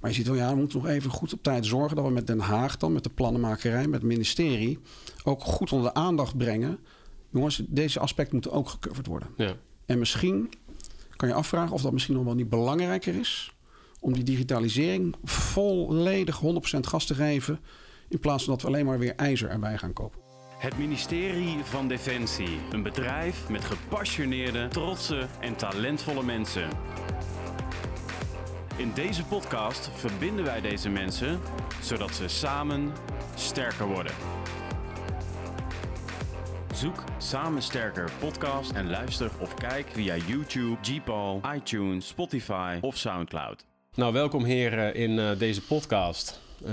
Maar je ziet wel, ja, we moeten nog even goed op tijd zorgen dat we met Den Haag dan, met de plannenmakerij, met het ministerie, ook goed onder de aandacht brengen. Jongens, deze aspecten moeten ook gecoverd worden. Ja. En misschien kan je afvragen of dat misschien nog wel niet belangrijker is om die digitalisering volledig 100% gas te geven. In plaats van dat we alleen maar weer ijzer erbij gaan kopen. Het ministerie van Defensie. Een bedrijf met gepassioneerde, trotse en talentvolle mensen. In deze podcast verbinden wij deze mensen zodat ze samen sterker worden. Zoek Samen Sterker podcast en luister of kijk via YouTube, Gpal, iTunes, Spotify of Soundcloud. Nou, welkom heren in uh, deze podcast. Uh,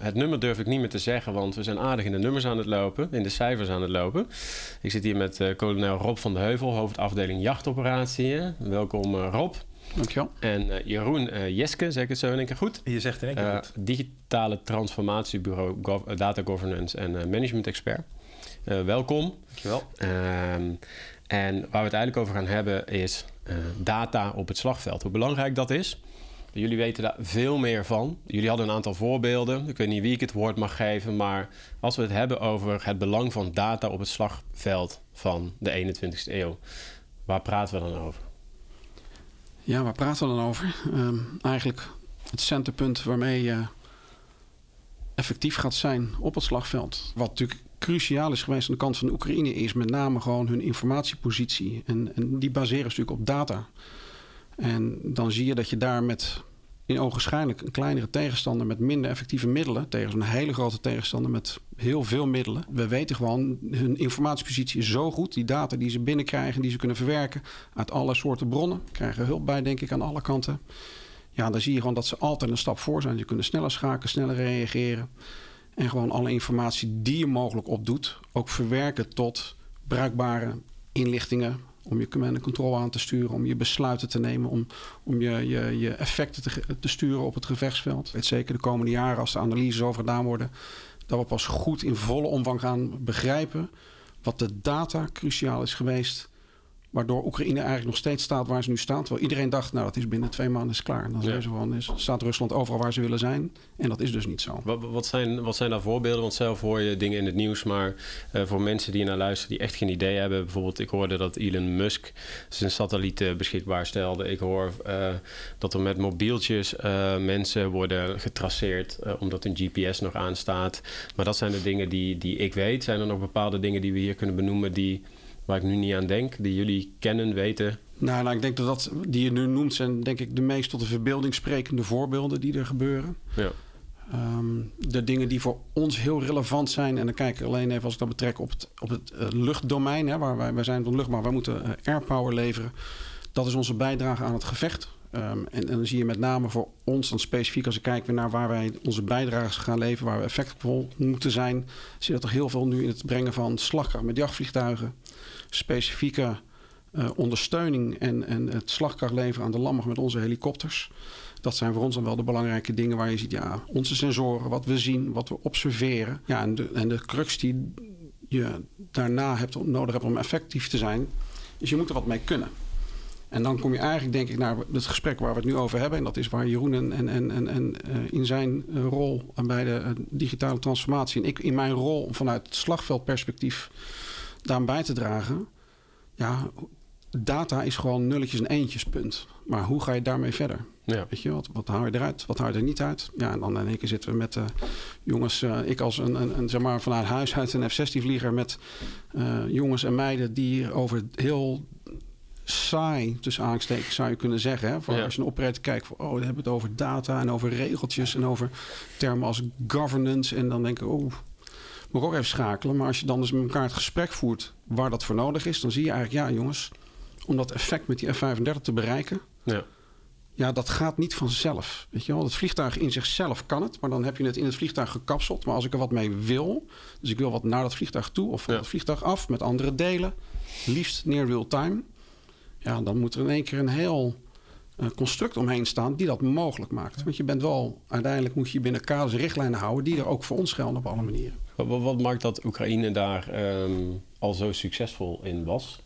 het nummer durf ik niet meer te zeggen, want we zijn aardig in de nummers aan het lopen, in de cijfers aan het lopen. Ik zit hier met uh, kolonel Rob van de Heuvel, hoofdafdeling jachtoperatie. Welkom Rob. Dankjewel. En Jeroen Jeske, zeg ik het zo in één keer goed? Je zegt in één keer goed. Digitale transformatiebureau, gov data governance en management expert. welkom. Dankjewel. Ehm, en waar we het eigenlijk over gaan hebben is data op het slagveld. Hoe belangrijk dat is. Jullie weten daar veel meer van. Jullie hadden een aantal voorbeelden. Ik weet niet wie ik het woord mag geven, maar als we het hebben over het belang van data op het slagveld van de 21ste eeuw, waar praten we dan over? Ja, waar praten we dan over? Um, eigenlijk het centerpunt waarmee je effectief gaat zijn op het slagveld. Wat natuurlijk cruciaal is geweest aan de kant van de Oekraïne is met name gewoon hun informatiepositie. En, en die baseren natuurlijk op data. En dan zie je dat je daar met in ogenschijnlijk een kleinere tegenstander met minder effectieve middelen, tegen zo'n hele grote tegenstander met heel veel middelen. We weten gewoon, hun informatiepositie is zo goed. Die data die ze binnenkrijgen, die ze kunnen verwerken uit alle soorten bronnen. Krijgen hulp bij, denk ik, aan alle kanten. Ja, dan zie je gewoon dat ze altijd een stap voor zijn. Ze kunnen sneller schakelen, sneller reageren. En gewoon alle informatie die je mogelijk opdoet, ook verwerken tot bruikbare inlichtingen, om je command en control aan te sturen, om je besluiten te nemen, om, om je, je, je effecten te, te sturen op het gevechtsveld. Zeker de komende jaren, als de analyses over gedaan worden, dat we pas goed in volle omvang gaan begrijpen wat de data cruciaal is geweest Waardoor Oekraïne eigenlijk nog steeds staat waar ze nu staat. Terwijl iedereen dacht, nou dat is binnen twee maanden is klaar. Dan zijn ze gewoon, is, staat Rusland overal waar ze willen zijn. En dat is dus niet zo. Wat, wat, zijn, wat zijn daar voorbeelden? Want zelf hoor je dingen in het nieuws. Maar uh, voor mensen die naar luisteren die echt geen idee hebben. Bijvoorbeeld ik hoorde dat Elon Musk zijn satellieten beschikbaar stelde. Ik hoor uh, dat er met mobieltjes uh, mensen worden getraceerd. omdat hun GPS nog aanstaat. Maar dat zijn de dingen die, die ik weet. Zijn er nog bepaalde dingen die we hier kunnen benoemen die waar ik nu niet aan denk, die jullie kennen, weten? Nou, nou ik denk dat dat die je nu noemt, zijn denk ik de meest tot de verbeelding sprekende voorbeelden die er gebeuren. Ja. Um, de dingen die voor ons heel relevant zijn, en dan kijk ik alleen even als ik dat betrek op het, op het uh, luchtdomein, hè, waar wij, wij zijn van lucht, maar wij moeten uh, airpower leveren. Dat is onze bijdrage aan het gevecht. Um, en, en, dan zie je met name voor ons, dan specifiek als ik kijk naar waar wij onze bijdrage gaan leveren, waar we effectvol moeten zijn, zie je dat er heel veel nu in het brengen van slagkracht met jachtvliegtuigen, specifieke uh, ondersteuning en, en het slagkracht leveren aan de landmacht met onze helikopters. Dat zijn voor ons dan wel de belangrijke dingen waar je ziet, ja, onze sensoren, wat we zien, wat we observeren. Ja, en de, en de crux die je daarna hebt, nodig hebt om effectief te zijn, is je moet er wat mee kunnen. En dan kom je eigenlijk, denk ik, naar het gesprek waar we het nu over hebben. En dat is waar Jeroen en, en, en, en uh, in zijn uh, rol bij de uh, digitale transformatie. En ik in mijn rol om vanuit het slagveldperspectief daaraan bij te dragen. Ja, data is gewoon nulletjes en eentjes, punt. Maar hoe ga je daarmee verder? Ja. Weet je, wat, wat haal je eruit? Wat haal je er niet uit? Ja, en dan in één keer zitten we met uh, jongens, uh, ik als een, een, een, zeg maar vanuit huis uit een F-16-vlieger met uh, jongens en meiden die over heel saai, tussen aanstekens zou je kunnen zeggen. Hè? Voor ja. Als je een operator kijkt, van, oh, we hebben het over data en over regeltjes en over termen als governance. En dan denk ik, oh, moet ik ook even schakelen. Maar als je dan dus met elkaar het gesprek voert waar dat voor nodig is, dan zie je eigenlijk, ja jongens, om dat effect met die F-35 te bereiken. Ja. Ja, dat gaat niet vanzelf. Weet je wel, het vliegtuig in zichzelf kan het, maar dan heb je het in het vliegtuig gekapseld. Maar als ik er wat mee wil, dus ik wil wat naar dat vliegtuig toe of van ja. het vliegtuig af met andere delen, liefst near real time, ja, dan moet er in één keer een heel uh, construct omheen staan die dat mogelijk maakt. Want je bent wel, uiteindelijk moet je binnen kaders en richtlijnen houden die er ook voor ons gelden op alle manieren. Wat, wat maakt dat Oekraïne daar um, al zo succesvol in was?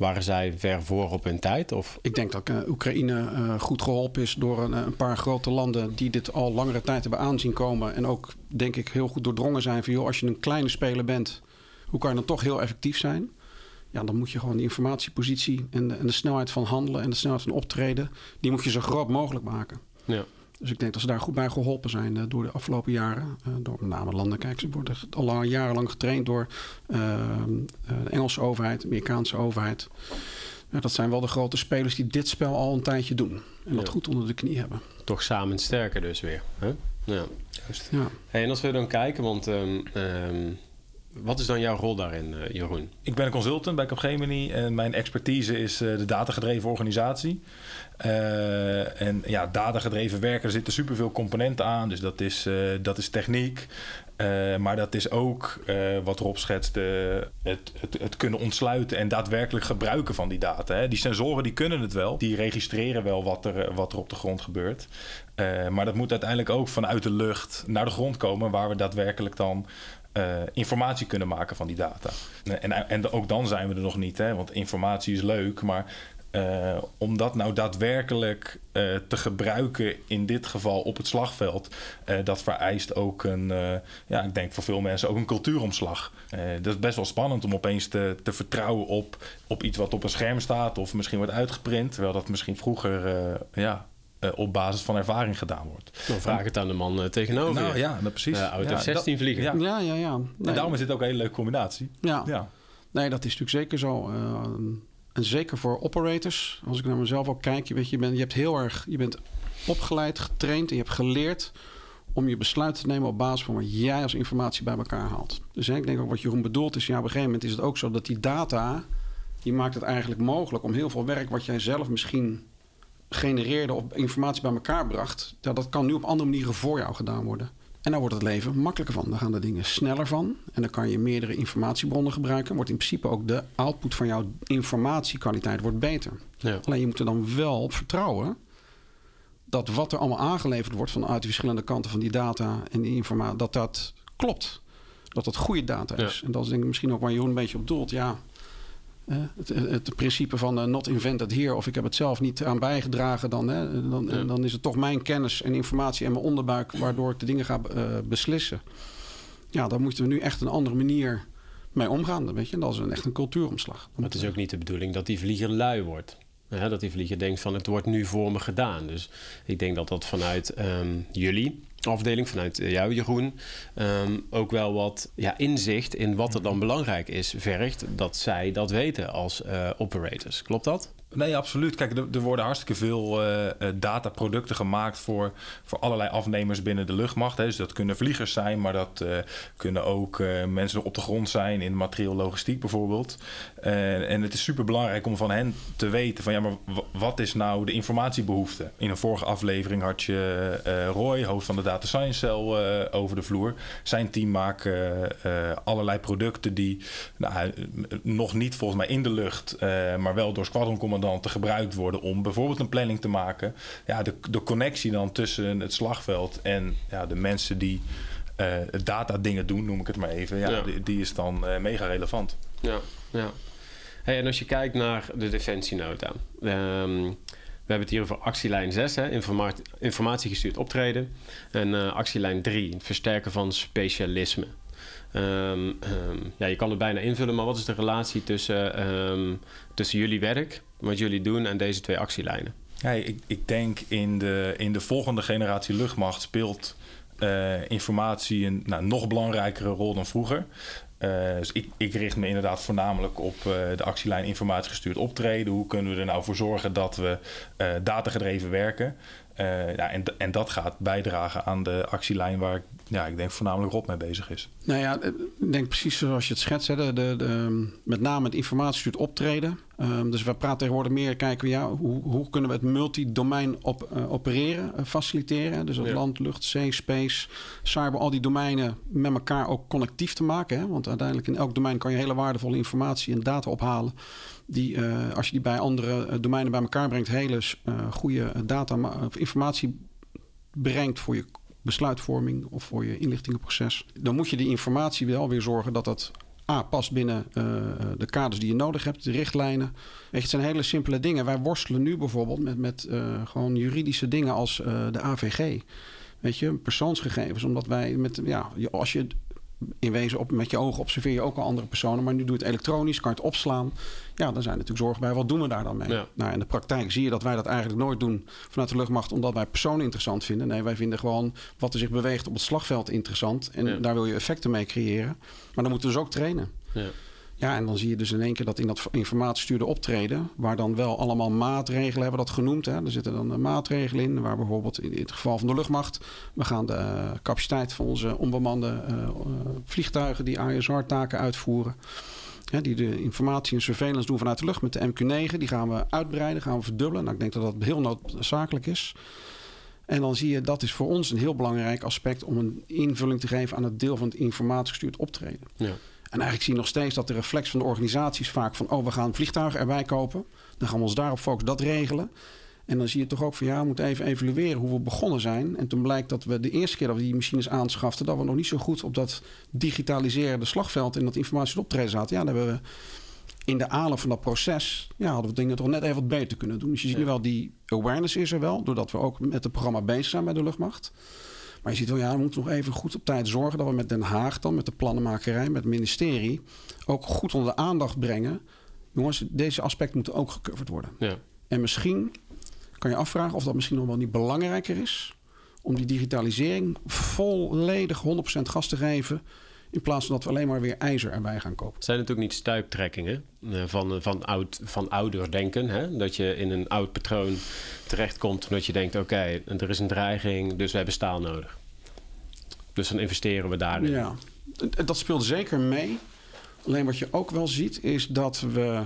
waren zij ver voor op hun tijd? Of? Ik denk dat uh, Oekraïne uh, goed geholpen is door een, een, paar grote landen die dit al langere tijd hebben aanzien komen. En ook, denk ik, heel goed doordrongen zijn van joh, als je een kleine speler bent, hoe kan je dan toch heel effectief zijn? Ja, dan moet je gewoon die informatiepositie en de, en de snelheid van handelen en de snelheid van optreden, die moet je zo groot mogelijk maken. Ja. Dus ik denk dat ze daar goed bij geholpen zijn uh, door de afgelopen jaren. Uh, door met name landen. Kijk, ze worden al lang, jarenlang getraind door uh, de Engelse overheid, de Amerikaanse overheid. dat zijn wel de grote spelers die dit spel al een tijdje doen. En dat goed onder de knie hebben. Toch samen sterker dus weer. Hè? Ja. Juist. Ja. Hey, en als we dan kijken, want... Um, um, wat is dan jouw rol daarin, uh, Jeroen? Ik ben een consultant bij Capgemini en mijn expertise is uh, de datagedreven organisatie. Uh, en ja, datagedreven werken, er zitten superveel componenten aan. Dus dat is, dat is techniek, maar dat is ook wat Rob schetst, het, het, het, kunnen ontsluiten en daadwerkelijk gebruiken van die data. Hè. Die sensoren die kunnen het wel, die registreren wel wat er, wat er op de grond gebeurt. maar dat moet uiteindelijk ook vanuit de lucht naar de grond komen, waar we daadwerkelijk dan uh, informatie kunnen maken van die data. En, en ook dan zijn we er nog niet, hè, want informatie is leuk, maar uh, om dat nou daadwerkelijk uh, te gebruiken, in dit geval op het slagveld, dat vereist ook een, ja, ik denk voor veel mensen ook een cultuuromslag. dat is best wel spannend om opeens te, te vertrouwen op, op iets wat op een scherm staat of misschien wordt uitgeprint, terwijl dat misschien vroeger ja, uh, op basis van ervaring gedaan wordt. Dan vraag het aan de man uh, tegenover. Nou ja, dat precies. Uh, uit ja, 16 vliegen. Ja, ja, ja. ja. Nee. En daarom is dit ook een hele leuke combinatie. Ja. ja. Nee, dat is natuurlijk zeker zo. en zeker voor operators, als ik naar mezelf ook kijk, je, weet, je, bent, je hebt heel erg, je bent opgeleid, getraind en je hebt geleerd om je besluit te nemen op basis van wat jij als informatie bij elkaar haalt. Dus hè, ik denk ook wat Jeroen bedoelt is, ja, op een gegeven moment is het ook zo dat die data, die maakt het eigenlijk mogelijk om heel veel werk wat jij zelf misschien genereerde of informatie bij elkaar bracht, ja, dat kan nu op andere manieren voor jou gedaan worden. En daar wordt het leven makkelijker van. Dan gaan de dingen sneller van. En dan kan je meerdere informatiebronnen gebruiken. Wordt in principe ook de output van jouw informatiekwaliteit wordt beter. Ja. Alleen je moet er dan wel op vertrouwen dat wat er allemaal aangeleverd wordt vanuit de verschillende kanten van die data en die informatie, dat dat klopt. Dat dat goede data is. Ja. En dat is denk ik misschien ook waar Jeroen een beetje op doelt. Ja, het, het, principe van uh, not invented here, of ik heb het zelf niet aan bijgedragen, dan, hè, dan, ja. dan is het toch mijn kennis en informatie en mijn onderbuik waardoor ik de dingen ga uh, beslissen. Ja, daar moeten we nu echt een andere manier mee omgaan. Weet je? En dat is een, echt een cultuuromslag. Maar het is ook niet de bedoeling dat die vlieger lui wordt. Ja, dat die vlieger denkt van het wordt nu voor me gedaan. Dus ik denk dat dat vanuit um, jullie afdeling, vanuit jou Jeroen, um, ook wel wat ja, inzicht in wat er dan belangrijk is vergt. Dat zij dat weten als uh, operators. Klopt dat? Nee, absoluut. Kijk, er, worden hartstikke veel uh, dataproducten gemaakt voor, voor allerlei afnemers binnen de luchtmacht. Hè. Dus dat kunnen vliegers zijn, maar dat uh, kunnen ook mensen op de grond zijn in materieel logistiek bijvoorbeeld. en het is super belangrijk om van hen te weten van ja, maar wat is nou de informatiebehoefte? In een vorige aflevering had je Roy, hoofd van de Data Science Cell, over de vloer. Zijn team maken allerlei producten die nou, nog niet volgens mij in de lucht, maar wel door Squadron dan te gebruikt worden om bijvoorbeeld een planning te maken. Ja, de, de connectie dan tussen het slagveld en ja, de mensen die uh, data dingen doen, noem ik het maar even. Ja, Ja. Die, die is dan uh, mega relevant. Ja, ja. Hey, en als je kijkt naar de defensienota. ehm, we hebben het hier over actielijn 6, hè, informa informatiegestuurd optreden. En uh, actielijn 3, het versterken van specialisme. Ehm, ehm, ja, je kan het bijna invullen, maar wat is de relatie tussen, tussen jullie werk, wat jullie doen en deze twee actielijnen? Ja, ik, ik denk in de, in de volgende generatie luchtmacht speelt uh, informatie een nou, nog belangrijkere rol dan vroeger. Uh, dus ik, ik, richt me inderdaad voornamelijk op uh, de actielijn informatiegestuurd optreden. Hoe kunnen we er nou voor zorgen dat we datagedreven werken? Ja, en, en dat gaat bijdragen aan de actielijn waar ik, ja, ik denk voornamelijk Rob mee bezig is. Nou ja, ik denk precies zoals je het schetst. Hè, de, de, de, met name het informatiegestuurd optreden. Um, dus we praten tegenwoordig meer, kijken we ja, hoe, hoe kunnen we het multidomein op, uh, opereren, uh, faciliteren. Dus ja. land, lucht, zee, space, cyber, al die domeinen met elkaar ook connectief te maken. Hè? Want uiteindelijk in elk domein kan je hele waardevolle informatie en data ophalen. Die, uh, als je die bij andere domeinen bij elkaar brengt, hele goede data of informatie brengt voor je besluitvorming of voor je inlichtingenproces. Dan moet je die informatie wel weer zorgen dat dat A, past binnen uh, de kaders die je nodig hebt, de richtlijnen. Weet het zijn hele simpele dingen. Wij worstelen nu bijvoorbeeld met, met uh, gewoon juridische dingen als uh, de AVG. Weet je, persoonsgegevens. Omdat wij met, ja, als je in wezen op, met je ogen observeer je ook al andere personen. Maar nu doe je het elektronisch, kan je het opslaan. Ja, dan zijn natuurlijk zorgen bij. Wat doen we daar dan mee? Ja. Nou, in de praktijk zie je dat wij dat eigenlijk nooit doen vanuit de luchtmacht... omdat wij personen interessant vinden. Nee, wij vinden gewoon wat er zich beweegt op het slagveld interessant. En Ja. daar wil je effecten mee creëren. Maar dan moeten we dus ook trainen. Ja. Ja, en dan zie je dus in één keer dat in dat informatiestuurde optreden, waar dan wel allemaal maatregelen hebben dat genoemd. Hè. Er zitten dan eh, maatregelen in, waar bijvoorbeeld in het geval van de luchtmacht, we gaan de eh, capaciteit van onze onbemande eh, vliegtuigen die ISR-taken uitvoeren. Hè, die de informatie en surveillance doen vanuit de lucht met de MQ-9. Die gaan we uitbreiden, gaan we verdubbelen. Nou, ik denk dat dat heel noodzakelijk is. En dan zie je, dat is voor ons een heel belangrijk aspect om een invulling te geven aan het deel van het informatiegestuurd optreden. Ja. En eigenlijk zie je nog steeds dat de reflex van de organisaties vaak van... oh, we gaan vliegtuigen erbij kopen. Dan gaan we ons daarop focussen, dat regelen. En dan zie je toch ook van ja, we moeten even evalueren hoe we begonnen zijn. En toen blijkt dat we de eerste keer dat we die machines aanschaften... dat we nog niet zo goed op dat digitaliseren de slagveld... en dat informatie optreden zaten. Ja, dan hebben we in de aanloop van dat proces... Ja, hadden we dingen toch net even wat beter kunnen doen. Dus je ziet nu wel, die awareness is er wel... doordat we ook met het programma bezig zijn bij de luchtmacht... Maar je ziet wel, ja, we moeten nog even goed op tijd zorgen dat we met Den Haag dan, met de plannenmakerij, met het ministerie, ook goed onder de aandacht brengen. Jongens, deze aspecten moeten ook gecoverd worden. Ja. En misschien kan je afvragen of dat misschien nog wel niet belangrijker is om die digitalisering volledig 100% gas te geven. In plaats van dat we alleen maar weer ijzer erbij gaan kopen. Het zijn natuurlijk niet stuiptrekkingen eh, van, van, oud, van ouder denken. Hè? Dat je in een oud patroon terechtkomt omdat je denkt... oké, er is een dreiging, dus we hebben staal nodig. Dus dan investeren we daarin. Ja, dat speelt zeker mee. Alleen wat je ook wel ziet is dat we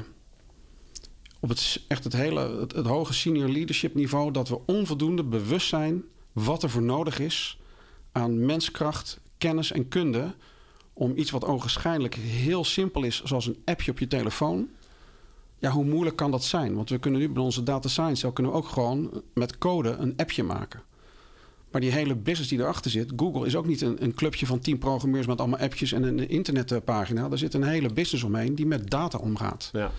op het, echt het hele het, het hoge senior leadership niveau... dat we onvoldoende bewust zijn wat er voor nodig is aan menskracht, kennis en kunde... om iets wat ogenschijnlijk heel simpel is, zoals een appje op je telefoon... Ja, hoe moeilijk kan dat zijn? Want we kunnen nu bij onze data science kunnen we ook gewoon met code een appje maken. Maar die hele business die erachter zit, Google is ook niet een, een clubje van tien programmeurs met allemaal appjes en een internetpagina. Daar zit een hele business omheen die met data omgaat. Ja.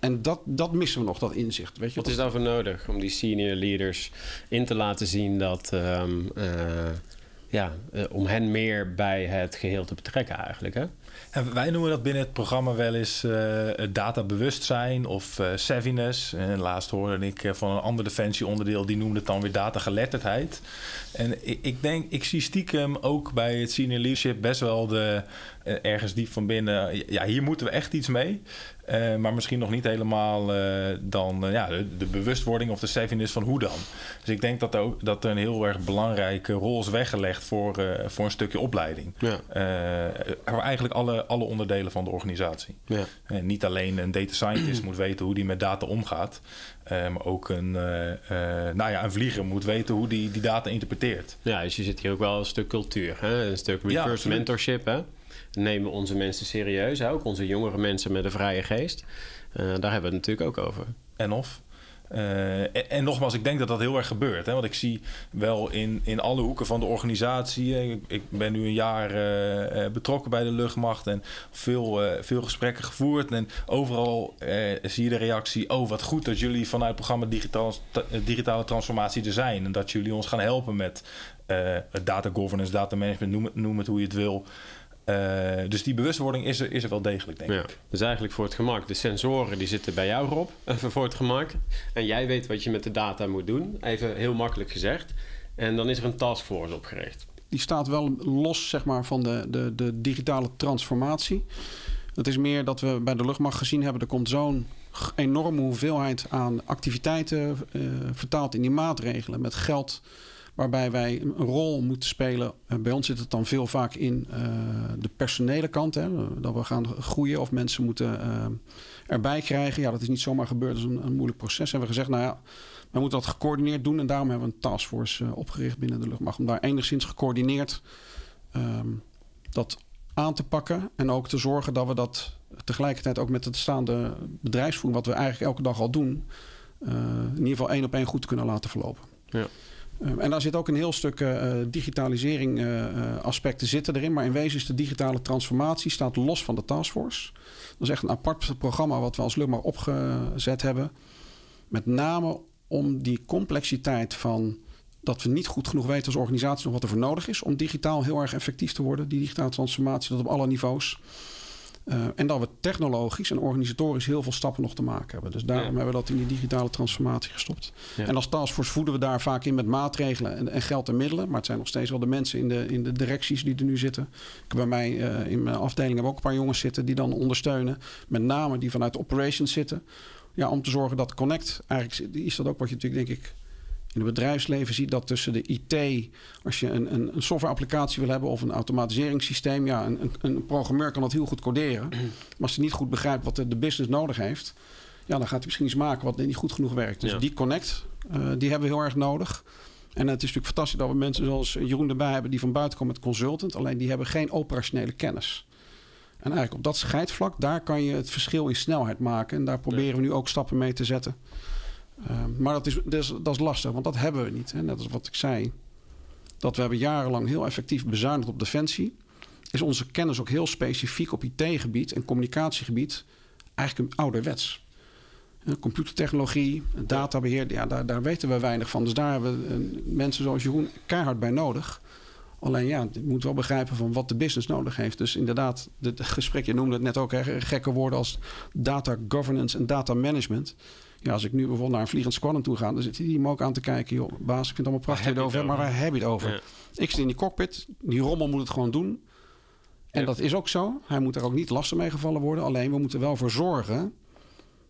En dat, dat missen we nog, dat inzicht. Weet je? Wat is daarvoor nodig om die senior leaders in te laten zien dat... ehm, eh, ja, eh, om hen meer bij het geheel te betrekken eigenlijk, hè? En wij noemen dat binnen het programma wel eens eh databewustzijn of eh savviness. En laatst hoorde ik van een ander defensieonderdeel, die noemde het dan weer datageletterdheid. En ik, ik denk, ik zie stiekem ook bij het senior leadership best wel de, ergens diep van binnen, ja, hier moeten we echt iets mee. Eh, maar misschien nog niet helemaal eh, dan eh, ja, de, de bewustwording of de savviness van hoe dan. Dus ik denk dat er, ook, dat er een heel erg belangrijke rol is weggelegd voor, eh, voor een stukje opleiding. Ja. Eh, voor eigenlijk alle, alle onderdelen van de organisatie. Ja. En niet alleen een data scientist moet weten hoe die met data omgaat. eh, maar ook een, nou ja, een vlieger moet weten hoe die die data interpreteert. Ja, dus je zit hier ook wel een stuk cultuur, hè? een stuk reverse mentorship. Hè? Nemen onze mensen serieus, ook onze jongere mensen met een vrije geest. Eh, daar hebben we het natuurlijk ook over. En of. Eh, en, nogmaals, ik denk dat dat heel erg gebeurt. Hè? Want ik zie wel in, in alle hoeken van de organisatie. eh, Ik, ik ben nu een jaar betrokken bij de luchtmacht en veel, veel gesprekken gevoerd. En overal zie je de reactie: Oh, wat goed dat jullie vanuit het programma Digitaal, ta- Digitale Transformatie er zijn. En dat jullie ons gaan helpen met data governance, data management, noem het, noem het hoe je het wil. Eh, dus die bewustwording is er, is er wel degelijk, denk Ja. ik. Dus eigenlijk voor het gemak. De sensoren die zitten bij jou, Rob. Even voor het gemak. En jij weet wat je met de data moet doen. Even heel makkelijk gezegd. En dan is er een taskforce opgericht. Die staat wel los zeg maar, van de, de, de digitale transformatie. Het is meer dat we bij de luchtmacht gezien hebben... er komt zo'n enorme hoeveelheid aan activiteiten... eh, vertaald in die maatregelen met geld... waarbij wij een rol moeten spelen. Eh, bij ons zit het dan veel vaak in eh, de personele kant. Hè, dat we gaan groeien of mensen moeten eh, erbij krijgen. Ja, dat is niet zomaar gebeurd. Dat is een, een moeilijk proces. Hebben we gezegd, nou ja... We moeten dat gecoördineerd doen en daarom hebben we een taskforce opgericht binnen de luchtmacht. Om daar enigszins gecoördineerd ehm, dat aan te pakken. En ook te zorgen dat we dat tegelijkertijd ook met het staande bedrijfsvoering, wat we eigenlijk elke dag al doen, in ieder geval één op één goed kunnen laten verlopen. Ja. Uh, en daar zit ook een heel stuk uh, digitalisering uh, aspecten zitten erin. Maar in wezen is de digitale transformatie staat los van de taskforce. Dat is echt een apart programma wat we als Lumar opgezet hebben. Met name om die complexiteit van dat we niet goed genoeg weten als organisatie nog wat er voor nodig is om digitaal heel erg effectief te worden. Die digitale transformatie, dat op alle niveaus. Uh, en dat we technologisch en organisatorisch heel veel stappen nog te maken hebben. Dus daarom ja. hebben we dat in die digitale transformatie gestopt. Ja. En als taskforce voeden we daar vaak in met maatregelen en, en, geld en middelen. Maar het zijn nog steeds wel de mensen in de, in de directies die er nu zitten. Ik heb bij mij uh, in mijn afdeling hebben ook een paar jongens zitten die dan ondersteunen. Met name die vanuit operations zitten. Ja, om te zorgen dat Connect, eigenlijk is dat ook wat je natuurlijk denk ik in het bedrijfsleven ziet dat tussen de IT, als je een, een, een softwareapplicatie wil hebben of een automatiseringssysteem, ja, een, een, programmeur kan dat heel goed coderen. Maar als hij niet goed begrijpt wat de, de business nodig heeft, ja, dan gaat hij misschien iets maken wat niet goed genoeg werkt. Dus ja. die connect, uh, die hebben we heel erg nodig. En het is natuurlijk fantastisch dat we mensen zoals Jeroen erbij hebben die van buiten komen met consultant. Alleen die hebben geen operationele kennis. En eigenlijk op dat scheidvlak, daar kan je het verschil in snelheid maken. En daar proberen we nu ook stappen mee te zetten. Uh, maar dat is, dat, is, lastig, want dat hebben we niet. Hè? Net als wat ik zei. Dat we hebben jarenlang heel effectief bezuinigd op defensie. Is onze kennis ook heel specifiek op IT-gebied en communicatiegebied eigenlijk een ouderwets. Computertechnologie, databeheer, ja, daar, daar weten we weinig van. Dus daar hebben we mensen zoals Jeroen keihard bij nodig. Alleen ja, je moet wel begrijpen van wat de business nodig heeft. Dus inderdaad, het gesprek, je noemde het net ook hè, gekke woorden als data governance en data management. Ja, als ik nu bijvoorbeeld naar een vliegend squadron toe ga, dan zit hij me ook aan te kijken. Joh, baas, ik vind het allemaal prachtig het over, maar waar heb je het over? Ja. Ik zit in die cockpit, die rommel moet het gewoon doen. En ja. dat is ook zo. Hij moet er ook niet lastig mee gevallen worden. Alleen we moeten wel voor zorgen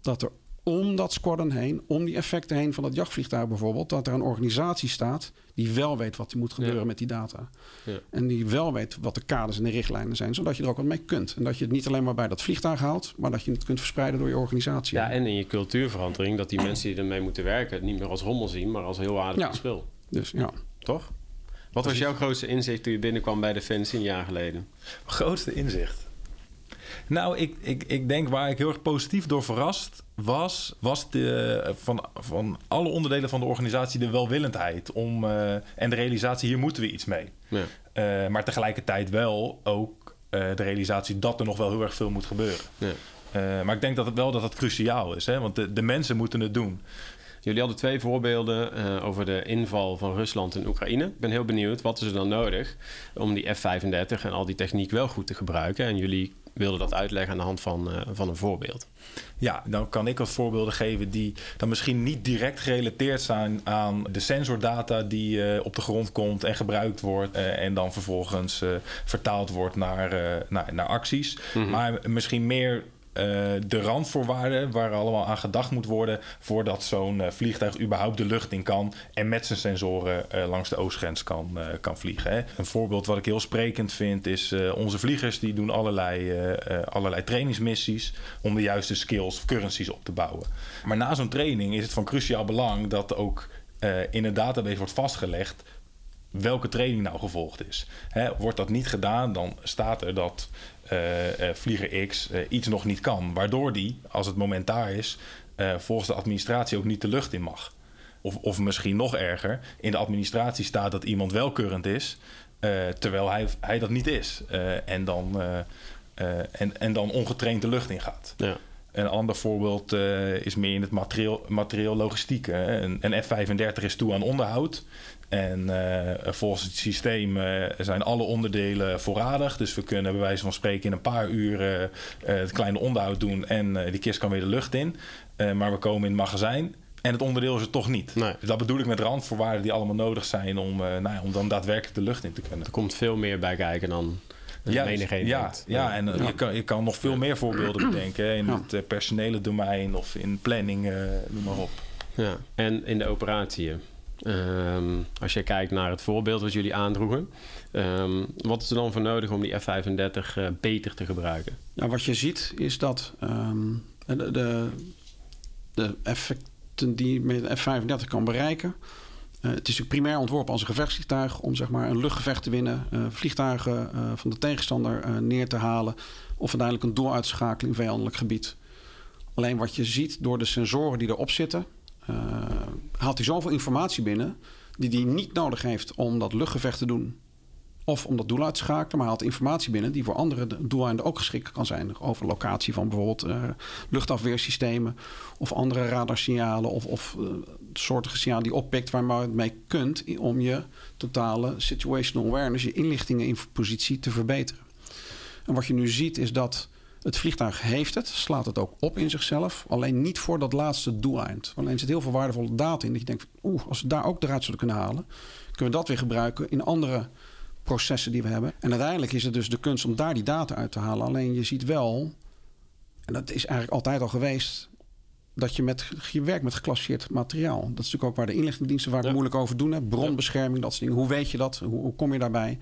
dat er om dat squadron heen, om die effecten heen van dat jachtvliegtuig bijvoorbeeld, dat er een organisatie staat die wel weet wat er moet gebeuren ja. met die data. Ja. En die wel weet wat de kaders en de richtlijnen zijn, zodat je er ook wat mee kunt. En dat je het niet alleen maar bij dat vliegtuig haalt, maar dat je het kunt verspreiden door je organisatie. Ja, en in je cultuurverandering, dat die mensen die ermee moeten werken, het niet meer als rommel zien, maar als heel aardig ja. spul. Dus ja. Toch? Wat was jouw grootste inzicht toen je binnenkwam bij Defensie een jaar geleden? Grootste inzicht? Nou, ik, ik, ik denk waar ik heel erg positief door verrast was, was de, van, van alle onderdelen van de organisatie de welwillendheid om, uh, en de realisatie, hier moeten we iets mee. Ja. Uh, maar tegelijkertijd wel ook uh, de realisatie dat er nog wel heel erg veel moet gebeuren. Ja. maar ik denk dat het wel dat het cruciaal is, hè? want de, de mensen moeten het doen. Jullie hadden twee voorbeelden uh, over de inval van Rusland in Oekraïne. Ik ben heel benieuwd, wat is er dan nodig om die F-35 en al die techniek wel goed te gebruiken? En jullie wilden dat uitleggen aan de hand van, uh, van een voorbeeld. Ja, dan kan ik wat voorbeelden geven die dan misschien niet direct gerelateerd zijn aan de sensordata die uh, op de grond komt en gebruikt wordt uh, en dan vervolgens vertaald wordt naar, naar, naar acties. Mm -hmm. Maar misschien meer de randvoorwaarden waar allemaal aan gedacht moet worden voordat zo'n uh, vliegtuig überhaupt de lucht in kan en met zijn sensoren uh, langs de oostgrens kan, kan vliegen. Hè. Een voorbeeld wat ik heel sprekend vind is onze vliegers die doen allerlei, allerlei trainingsmissies om de juiste skills of currencies op te bouwen. Maar na zo'n training is het van cruciaal belang dat ook in een database wordt vastgelegd welke training nou gevolgd is. Hè, wordt dat niet gedaan, dan staat er dat uh, uh, vlieger X uh, iets nog niet kan. Waardoor die, als het moment daar is, volgens de administratie ook niet de lucht in mag. Of, of misschien nog erger, in de administratie staat dat iemand wel is, terwijl hij, hij dat niet is. en, dan, en, en dan ongetraind de lucht in gaat. Ja. Een ander voorbeeld is meer in het materieel, materieel logistiek. Hè. Een, een F-35 is toe aan onderhoud. En uh, volgens het systeem uh, zijn alle onderdelen voorradig. Dus we kunnen bij wijze van spreken in een paar uur het kleine onderhoud doen en die kist kan weer de lucht in. maar we komen in het magazijn en het onderdeel is er toch niet. Nee. Dus dat bedoel ik met randvoorwaarden die allemaal nodig zijn om, nou ja, om dan daadwerkelijk de lucht in te kunnen. Er komt veel meer bij kijken dan ja, menigeen ja, denkt. Ja, en ja. Je, kan, je kan nog veel meer voorbeelden bedenken. In het personele domein of in planning, noem maar op. Ja, en in de operatie. Um, als je kijkt naar het voorbeeld wat jullie aandroegen, um, wat is er dan voor nodig om die F-35 uh, beter te gebruiken? Nou, wat je ziet is dat um, de, de, de, effecten die je met de F-35 kan bereiken. Uh, het is primair ontworpen als een gevechtsvliegtuig om zeg maar, een luchtgevecht te winnen, uh, vliegtuigen uh, van de tegenstander neer te halen of uiteindelijk een doel in vijandelijk gebied. Alleen wat je ziet door de sensoren die erop zitten, haalt hij zoveel informatie binnen die hij niet nodig heeft om dat luchtgevecht te doen. Of om dat doel uit te schakelen, maar haalt informatie binnen die voor andere doeleinden ook geschikt kan zijn. Over locatie van bijvoorbeeld luchtafweersystemen of andere radarsignalen of, of soortige signalen die oppikt waar je mee kunt om je totale situational awareness, je inlichtingen in positie te verbeteren. En wat je nu ziet is dat het vliegtuig heeft het, slaat het ook op in zichzelf. Alleen niet voor dat laatste doeleind. Alleen zit heel veel waardevolle data in. Dat je denkt, oeh, als we daar ook eruit zullen kunnen halen... kunnen we dat weer gebruiken in andere processen die we hebben. En uiteindelijk is het dus de kunst om daar die data uit te halen. Alleen je ziet wel, en dat is eigenlijk altijd al geweest... dat je, met, je werkt met geclassificeerd materiaal. Dat is natuurlijk ook waar de inlichtingendiensten vaak ja. moeilijk over doen. Hè? Bronbescherming, dat soort dingen. Hoe weet je dat? Hoe, hoe kom je daarbij?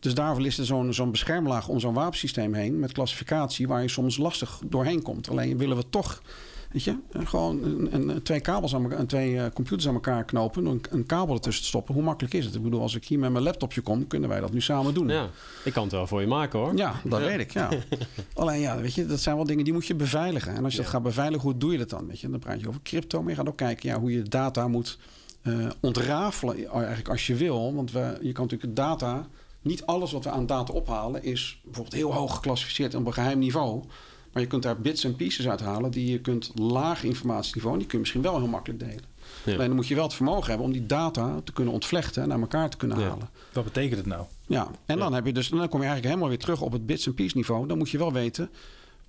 Dus daarvoor is er zo'n zo'n beschermlaag om zo'n wapensysteem heen met klassificatie waar je soms lastig doorheen komt. Alleen willen we toch, weet je, gewoon een, een, twee kabels aan elkaar, twee uh, computers aan elkaar knopen, een, een kabel ertussen te stoppen. Hoe makkelijk is het? Ik bedoel, als ik hier met mijn laptopje kom, kunnen wij dat nu samen doen. Ja, ik kan het wel voor je maken hoor. Ja, dat ja. weet ik. Ja. Alleen ja, weet je, dat zijn wel dingen die moet je beveiligen. En als je ja. dat gaat beveiligen, hoe doe je dat dan? Weet je, dan praat je over crypto, maar je gaat ook kijken ja, hoe je data moet uh, ontrafelen, eigenlijk als je wil. Want we, je kan natuurlijk data niet alles wat we aan data ophalen is bijvoorbeeld heel hoog geclassificeerd op een geheim niveau. Maar je kunt daar bits en pieces uithalen die je kunt laag informatieniveau. En die kun je misschien wel heel makkelijk delen. Ja. Alleen dan moet je wel het vermogen hebben om die data te kunnen ontvlechten en naar elkaar te kunnen ja. halen. Wat betekent het nou? Ja, en dan heb je dus, dan kom je eigenlijk helemaal weer terug op het bits en piece niveau. Dan moet je wel weten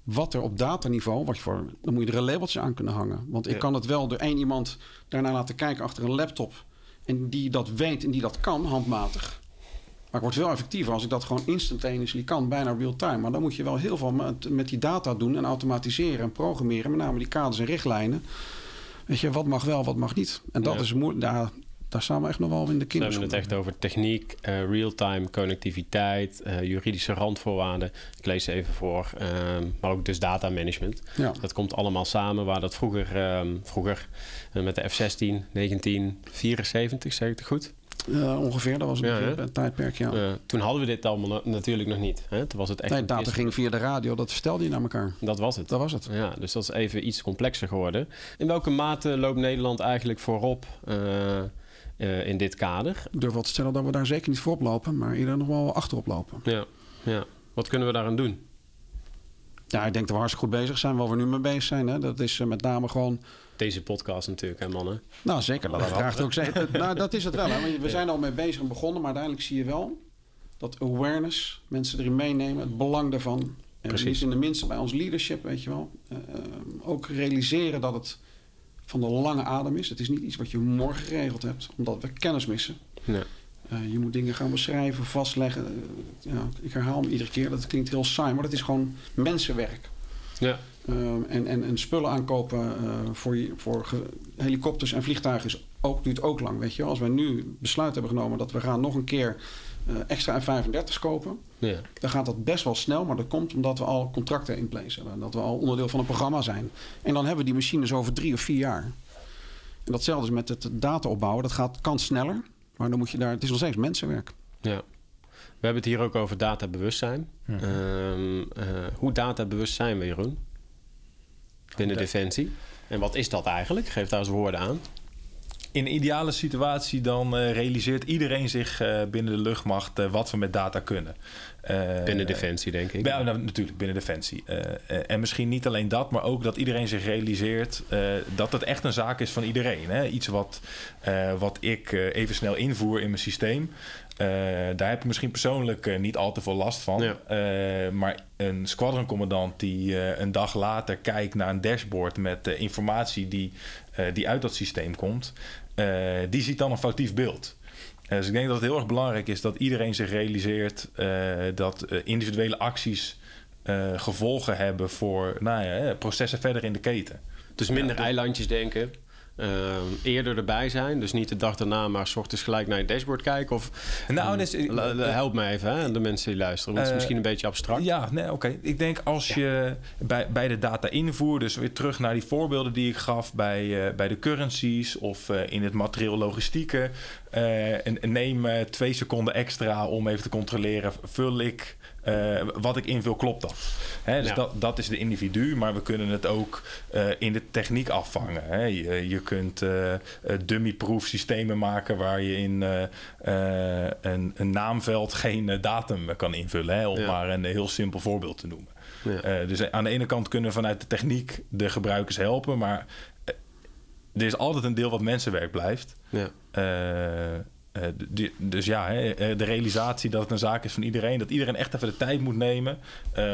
wat er op dataniveau, wat je voor, dan moet je er een labeltje aan kunnen hangen. Want ik kan het wel door één iemand daarna laten kijken achter een laptop. En die dat weet en die dat kan, handmatig. Maar het wordt wel effectiever als ik dat gewoon instantaneously kan, bijna real-time. Maar dan moet je wel heel veel met, met die data doen en automatiseren en programmeren. Met name die kaders en richtlijnen. Weet je, wat mag wel, wat mag niet. En dat Ja. is moeilijk. Daar, daar staan we echt nog wel in de We hebben het echt over techniek, eh, real-time connectiviteit, eh, juridische randvoorwaarden. Ik lees ze even voor. ehm, maar ook dus data management. Ja. Dat komt allemaal samen waar dat vroeger, ehm, vroeger eh, met de F-16, 1974, zeg ik het goed? Eh, ongeveer, dat was een Ja, tijdperk, ja. Toen hadden we dit allemaal na- natuurlijk nog niet. Hè? Toen was het echt nee, data ging via de radio, dat vertelde je naar elkaar. Dat was het. Dat was het. Ja, dus dat is even iets complexer geworden. In welke mate loopt Nederland eigenlijk voorop eh, eh, in dit kader? Ik durf wel te stellen dat we daar zeker niet voorop lopen, maar eerder nog wel achterop lopen. Ja, ja. Wat kunnen we daaraan doen? Ja, ik denk dat we hartstikke goed bezig zijn, waar we nu mee bezig zijn. Hè. Dat is met name gewoon Deze podcast natuurlijk, hè mannen? Nou, zeker. Dat vraagt ook zeker. nou, dat is het wel. Hè? Want We zijn al mee bezig en begonnen, maar uiteindelijk zie je wel dat awareness, mensen erin meenemen, het belang daarvan. En Precies. in de minste bij ons leadership, weet je wel. eh, eh, ook realiseren dat het van de lange adem is. Het is niet iets wat je morgen geregeld hebt, omdat we kennis missen. Ja. Eh, je moet dingen gaan beschrijven, vastleggen. Eh, ja, ik herhaal me iedere keer, dat klinkt heel saai, maar dat is gewoon mensenwerk. Ja, en, en, en spullen aankopen uh, voor, voor helikopters en vliegtuigen is ook, duurt ook lang. Weet je? Als wij nu besluit hebben genomen dat we gaan nog een keer uh, extra F-35's kopen, ja. dan gaat dat best wel snel. Maar dat komt omdat we al contracten in place hebben. Dat we al onderdeel van een programma zijn. En dan hebben we die machines over drie of vier jaar. En datzelfde is met het data opbouwen. Dat gaat, kan sneller, maar dan moet je daar, het is nog steeds mensenwerk. ja. We hebben het hier ook over databewustzijn. Mhm. Ehm, eh, hoe databewust zijn we, Jeroen? Binnen Defensie. En wat is dat eigenlijk? Geef daar eens woorden aan. In een ideale situatie dan eh, realiseert iedereen zich eh, binnen de luchtmacht eh, wat we met data kunnen. Binnen Defensie, denk ik. Ja, nou, natuurlijk, binnen Defensie. En misschien niet alleen dat, maar ook dat iedereen zich realiseert dat het echt een zaak is van iedereen. Hè? Iets wat, wat ik even snel invoer in mijn systeem. Eh, daar heb ik misschien persoonlijk eh, niet al te veel last van. Ja. Eh, maar een squadroncommandant die een dag later kijkt naar een dashboard met informatie die, die uit dat systeem komt, die ziet dan een foutief beeld. Dus ik denk dat het heel erg belangrijk is dat iedereen zich realiseert dat individuele acties gevolgen hebben voor nou ja, processen verder in de keten. Dus minder Ja, eilandjes denken. Ehm, eerder erbij zijn. Dus niet de dag daarna, maar s ochtends gelijk naar je dashboard kijken. Of, Nou, dus, La- la- help me even, hè, de mensen die luisteren. Want het is Eh, misschien een beetje abstract. Ja, nee, oké. Ik denk als je bij, bij de data invoer, dus weer terug naar die voorbeelden die ik gaf bij, eh, bij de currencies of eh, in het materieel logistieke, Eh, en, en neem eh, twee seconden extra om even te controleren. Vul ik eh, wat ik invul, klopt dat? Hè, dus Ja. dat, dat is de individu, maar we kunnen het ook eh, in de techniek afvangen. Hè. Je, je kunt eh, eh, dummy-proof systemen maken waar je in eh, eh, een, een naamveld geen eh, datum kan invullen. Hè, om Ja. maar een heel simpel voorbeeld te noemen. Ja. Eh, dus aan de ene kant kunnen we vanuit de techniek de gebruikers helpen, maar eh, er is altijd een deel wat mensenwerk blijft. Ja. Eh, eh, dus ja, hè, eh, de realisatie dat het een zaak is van iedereen, dat iedereen echt even de tijd moet nemen,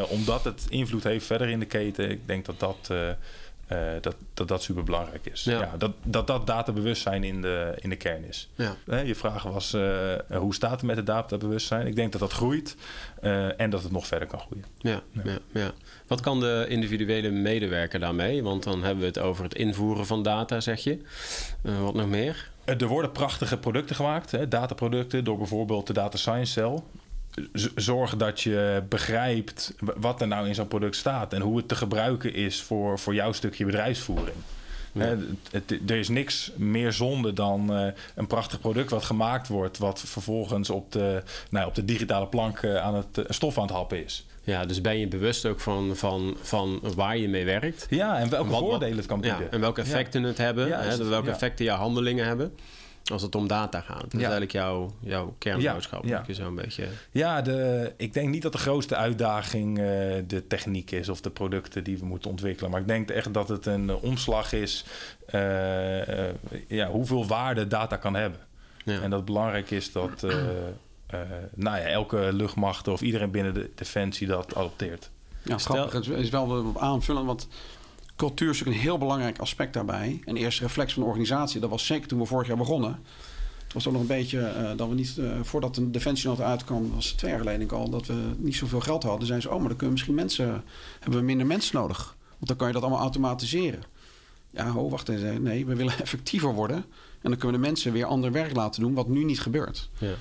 omdat het invloed heeft verder in de keten. Ik denk dat dat, eh, dat, dat, dat super belangrijk is. Ja. Ja. dat, dat dat databewustzijn in de, in de kern is. Ja. Je vraag was, hoe staat het met het databewustzijn? Ik denk dat dat groeit en dat het nog verder kan groeien. Ja, ja. Ja, Wat kan de individuele medewerker daarmee? Want dan hebben we het over het invoeren van data, zeg je. Wat nog meer? Eh, Er worden prachtige producten gemaakt, hè, dataproducten, door bijvoorbeeld de Data Science Cell. Zorg dat je begrijpt wat er nou in zo'n product staat en hoe het te gebruiken is voor, voor jouw stukje bedrijfsvoering. Hè, het- het- er is niks meer zonde dan eh, een prachtig product wat gemaakt wordt, wat vervolgens op de, nou, op de digitale plank aan het eh, stof aan het happen is. Ja, dus ben je bewust ook van, van, van waar je mee werkt? Ja, en welke Wat- voordelen het kan Ja, bieden. en welke effecten het hebben, hè, welke effecten jouw handelingen hebben. Als het om data gaat. Dat is eigenlijk jouw, jouw kernboodschap. Ja, zo een beetje... Ja, de, ik denk niet dat de grootste uitdaging eh, de techniek is of de producten die we moeten ontwikkelen. Maar ik denk echt dat het een eh, omslag is eh, ja, hoeveel waarde data kan hebben. Ja. En dat het belangrijk is dat nou ja, elke luchtmacht of iedereen binnen de defensie dat adopteert. Ja, grappig. Het is wel op aanvullen, want cultuur is natuurlijk een heel belangrijk aspect daarbij. En de eerste reflex van de organisatie, dat was zeker toen we vorig jaar begonnen. Het was ook nog een beetje eh, dat we niet, eh, voordat de defensienota uitkwam, was het twee jaar geleden al, dat we niet zoveel geld hadden. Zeiden ze, oh, maar dan kunnen we misschien mensen, hebben we minder mensen nodig. Want dan kan je dat allemaal automatiseren. Ja, ho, wacht eens. Nee, we willen effectiever worden. En dan kunnen we de mensen weer ander werk laten doen, wat nu niet gebeurt. Ja.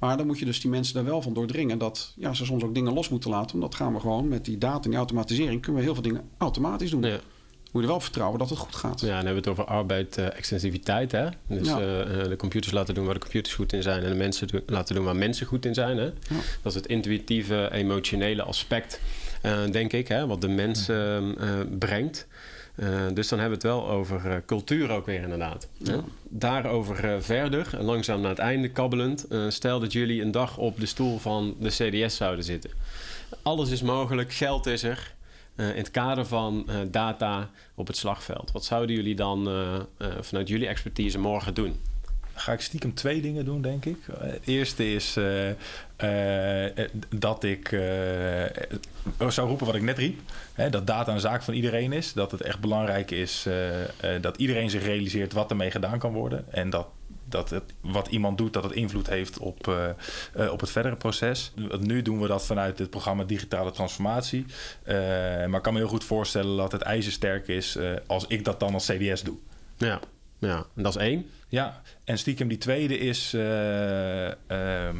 Maar dan moet je dus die mensen daar wel van doordringen dat ja, ze soms ook dingen los moeten laten. Omdat gaan we gewoon met die data en die automatisering kunnen we heel veel dingen automatisch doen. Ja. Moet je er wel vertrouwen dat het goed gaat. Ja, dan hebben we het over arbeid-extensiviteit. hè? Dus Ja. eh, eh, de computers laten doen waar de computers goed in zijn... en de mensen do- laten doen waar mensen goed in zijn. Hè? Dat is het intuïtieve, emotionele aspect, eh, denk ik... Hè? wat de mens eh, eh, brengt. Eh, dus dan hebben we het wel over eh, cultuur ook weer inderdaad. Ja. Daarover eh, verder, langzaam naar het einde kabbelend... stel dat jullie een dag op de stoel van de CDS zouden zitten. Alles is mogelijk, geld is er... In het kader van data op het slagveld. Wat zouden jullie dan vanuit jullie expertise morgen doen? Ga ik stiekem twee dingen doen, denk ik. Eh, Het eerste is eh, eh, dat ik zou roepen wat ik net riep. Hè, dat data een zaak van iedereen is. Dat het echt belangrijk is dat iedereen zich realiseert wat ermee gedaan kan worden. En dat, dat wat iemand doet, dat het invloed heeft op, op het verdere proces. Nu doen we dat vanuit het programma Digitale Transformatie. Maar ik kan me heel goed voorstellen dat het ijzersterk is als ik dat dan als CDS doe. Ja, ja. en dat is één. Ja, en stiekem die tweede is, eh, ehm,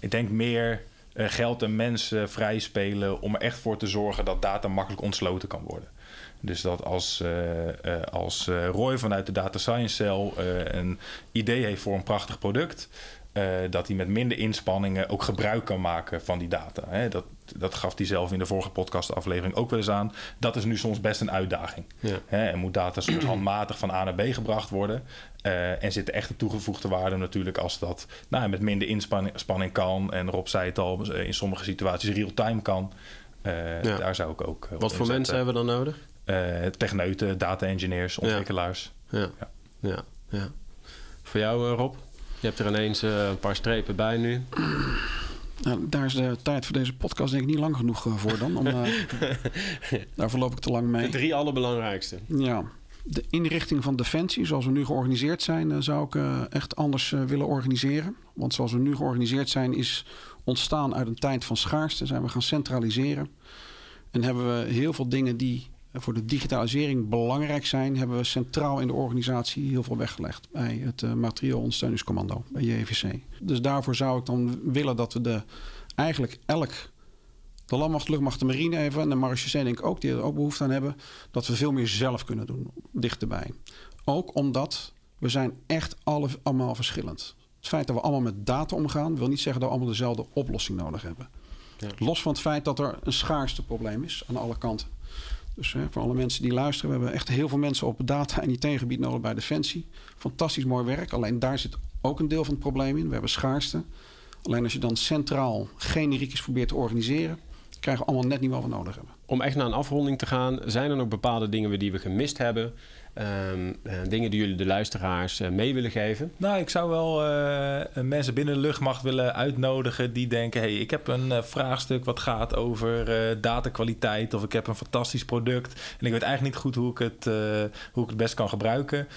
ik denk meer eh, geld en mensen vrij spelen om er echt voor te zorgen dat data makkelijk ontsloten kan worden. Dus dat als, eh, als Roy vanuit de Data Science Cell een idee heeft voor een prachtig product, dat hij met minder inspanningen ook gebruik kan maken van die data. Hè? Dat, dat gaf hij zelf in de vorige podcastaflevering ook wel eens aan. Dat is nu soms best een uitdaging. Ja. Hè, en moet data soms handmatig van A naar B gebracht worden. Eh, en zit de echte toegevoegde waarde natuurlijk als dat nou, met minder inspanning spanning kan. En Rob zei het al, in sommige situaties real-time kan. Eh, Ja. Daar zou ik ook eh, Wat voor mensen hebben we dan nodig? Eh, techneuten, data-engineers, ontwikkelaars. Ja, Ja. ja, ja. Voor jou, eh, Rob? Je hebt er ineens eh, een paar strepen bij nu. Nou, daar is de tijd voor deze podcast denk ik niet lang genoeg eh, voor dan. Om, eh, daarvoor loop ik te lang De mee. drie allerbelangrijkste. Ja, de inrichting van Defensie, zoals we nu georganiseerd zijn, eh, zou ik echt anders willen organiseren. Want zoals we nu georganiseerd zijn, is ontstaan uit een tijd van schaarste. Zijn we gaan centraliseren. En hebben we heel veel dingen die voor de digitalisering belangrijk zijn, hebben we centraal in de organisatie heel veel weggelegd. Bij het eh, materieel ondersteuningscommando, bij JVC. Dus daarvoor zou ik dan willen dat we de, eigenlijk elk de landmacht, luchtmacht, de marine even en de marechaussee denk ik ook, die er ook behoefte aan hebben, dat we veel meer zelf kunnen doen, dichterbij. Ook omdat we zijn echt alle, allemaal verschillend. Het feit dat we allemaal met data omgaan, wil niet zeggen dat we allemaal dezelfde oplossing nodig hebben. Ja. Los van het feit dat er een schaarste probleem is aan alle kanten. Dus hè, voor alle mensen die luisteren, we hebben echt heel veel mensen op data- en IT-gebied nodig bij Defensie. Fantastisch mooi werk. Alleen daar zit ook een deel van het probleem in. We hebben schaarste. Alleen als je dan centraal generiek is probeert te organiseren, krijgen we allemaal net niet wat we nodig hebben. Om echt naar een afronding te gaan, zijn er nog bepaalde dingen die we gemist hebben? Ehm, eh, dingen die jullie de luisteraars eh, mee willen geven? Nou, ik zou wel eh, mensen binnen de luchtmacht willen uitnodigen die denken: hey, ik heb een vraagstuk wat gaat over datakwaliteit of ik heb een fantastisch product en ik weet eigenlijk niet goed hoe ik het, hoe ik het best kan gebruiken.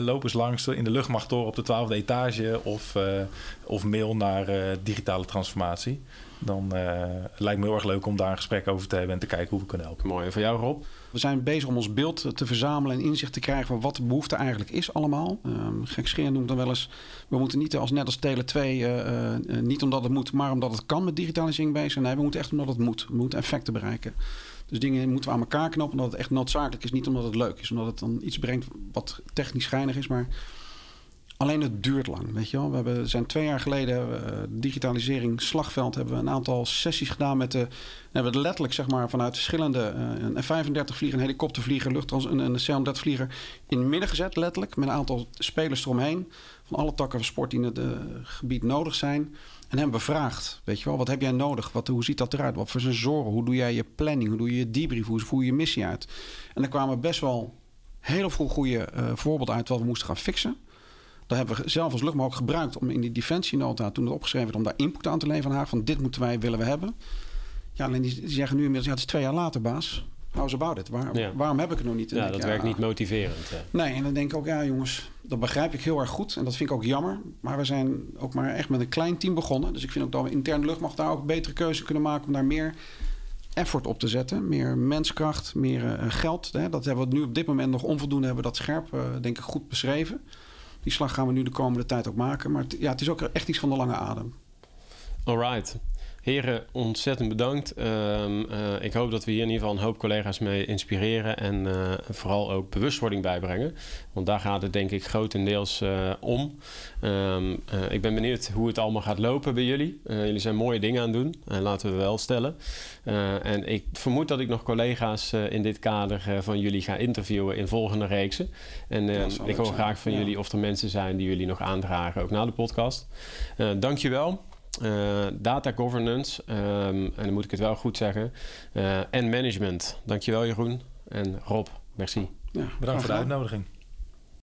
Loop eens langs in de luchtmachttoren op de 12e etage of, of mail naar digitale transformatie. Dan lijkt me heel erg leuk om daar een gesprek over te hebben en te kijken hoe we kunnen helpen. Mooi. En voor jou, Rob? We zijn bezig om ons beeld te verzamelen en inzicht te krijgen van wat de behoefte eigenlijk is allemaal. Um, Gekscherend noemt dan wel eens, we moeten niet als net als Tele 2, uh, uh, niet omdat het moet, maar omdat het kan met digitalisering bezig zijn. Nee, we moeten echt omdat het moet. We moeten effecten bereiken. Dus dingen moeten we aan elkaar knopen omdat het echt noodzakelijk is. Niet omdat het leuk is, omdat het dan iets brengt wat technisch geinig is, maar Alleen het duurt lang, weet je wel. We hebben, zijn twee jaar geleden uh, digitalisering slagveld hebben we een aantal sessies gedaan met de. hebben we letterlijk zeg maar vanuit verschillende uh, een F-35 vlieger, een helikoptervlieger, luchttrans, een, een C-130 vlieger in het midden gezet, letterlijk met een aantal spelers eromheen van alle takken van sport die in het uh, gebied nodig zijn. En hebben bevraagd, weet je wel, wat heb jij nodig? Wat, hoe ziet dat eruit? Wat voor sensoren? Hoe doe jij je planning? Hoe doe je je debrief? Hoe voer je je missie uit? En er kwamen best wel heel veel goede voorbeelden uit wat we moesten gaan fixen. Dat hebben we zelf als luchtmacht ook gebruikt om in die defensienota, toen het opgeschreven werd, om daar input aan te leveren aan haar. Van dit moeten wij, willen we hebben. Ja, alleen die, zeggen nu inmiddels, ja, het is twee jaar later, baas. How's about it? Waar, ja. Waarom heb ik het nog niet? Ja, dat ik, werkt niet motiverend. Nee, en dan denk ik ook, ja jongens, dat begrijp ik heel erg goed. En dat vind ik ook jammer. Maar we zijn ook maar echt met een klein team begonnen. Dus ik vind ook dat we intern luchtmacht daar ook betere keuze kunnen maken om daar meer effort op te zetten. Meer menskracht, meer uh, geld. Hè. Dat hebben we nu op dit moment nog onvoldoende hebben dat scherp, uh, denk ik, goed beschreven. Die slag gaan we nu de komende tijd ook maken. Maar ja, het is ook echt iets van de lange adem. Alright. Heren, ontzettend bedankt. Uh, uh, ik hoop dat we hier in ieder geval een hoop collega's mee inspireren en uh, vooral ook bewustwording bijbrengen. Want daar gaat het denk ik grotendeels uh, om. Um, ik ben benieuwd hoe het allemaal gaat lopen bij jullie. jullie zijn mooie dingen aan het doen, laten we wel stellen. en ik vermoed dat ik nog collega's in dit kader van jullie ga interviewen in volgende reeksen. En ik hoor graag van ja. jullie of er mensen zijn die jullie nog aandragen, ook na de podcast. dankjewel. Uh, data governance, um, en dan moet ik het wel goed zeggen, uh, en management. Dankjewel Jeroen en Rob, merci. Ja, bedankt voor de uitnodiging.